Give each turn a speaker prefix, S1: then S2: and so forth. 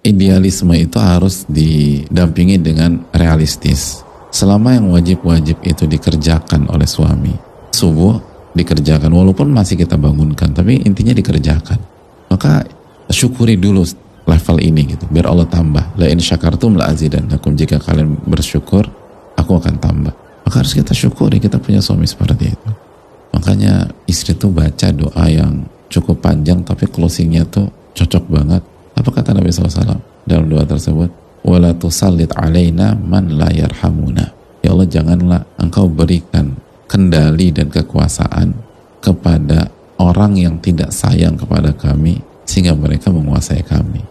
S1: idealisme itu harus didampingi dengan realistis. Selama yang wajib-wajib itu dikerjakan oleh suami, subuh dikerjakan walaupun masih kita bangunkan, tapi intinya dikerjakan. Maka syukuri dulu level ini gitu, biar Allah tambah. La in syakartum la azidannakum. Jika kalian bersyukur, aku akan tambah. Maka harus kita syukuri kita punya suami seperti itu. Makanya istri tuh baca doa yang cukup panjang tapi closingnya tuh cocok banget. Apa kata Nabi SAW dalam doa tersebut? Wala tusallit alaina man la yarhamuna. Ya Allah janganlah engkau berikan kendali dan kekuasaan kepada orang yang tidak sayang kepada kami sehingga mereka menguasai kami.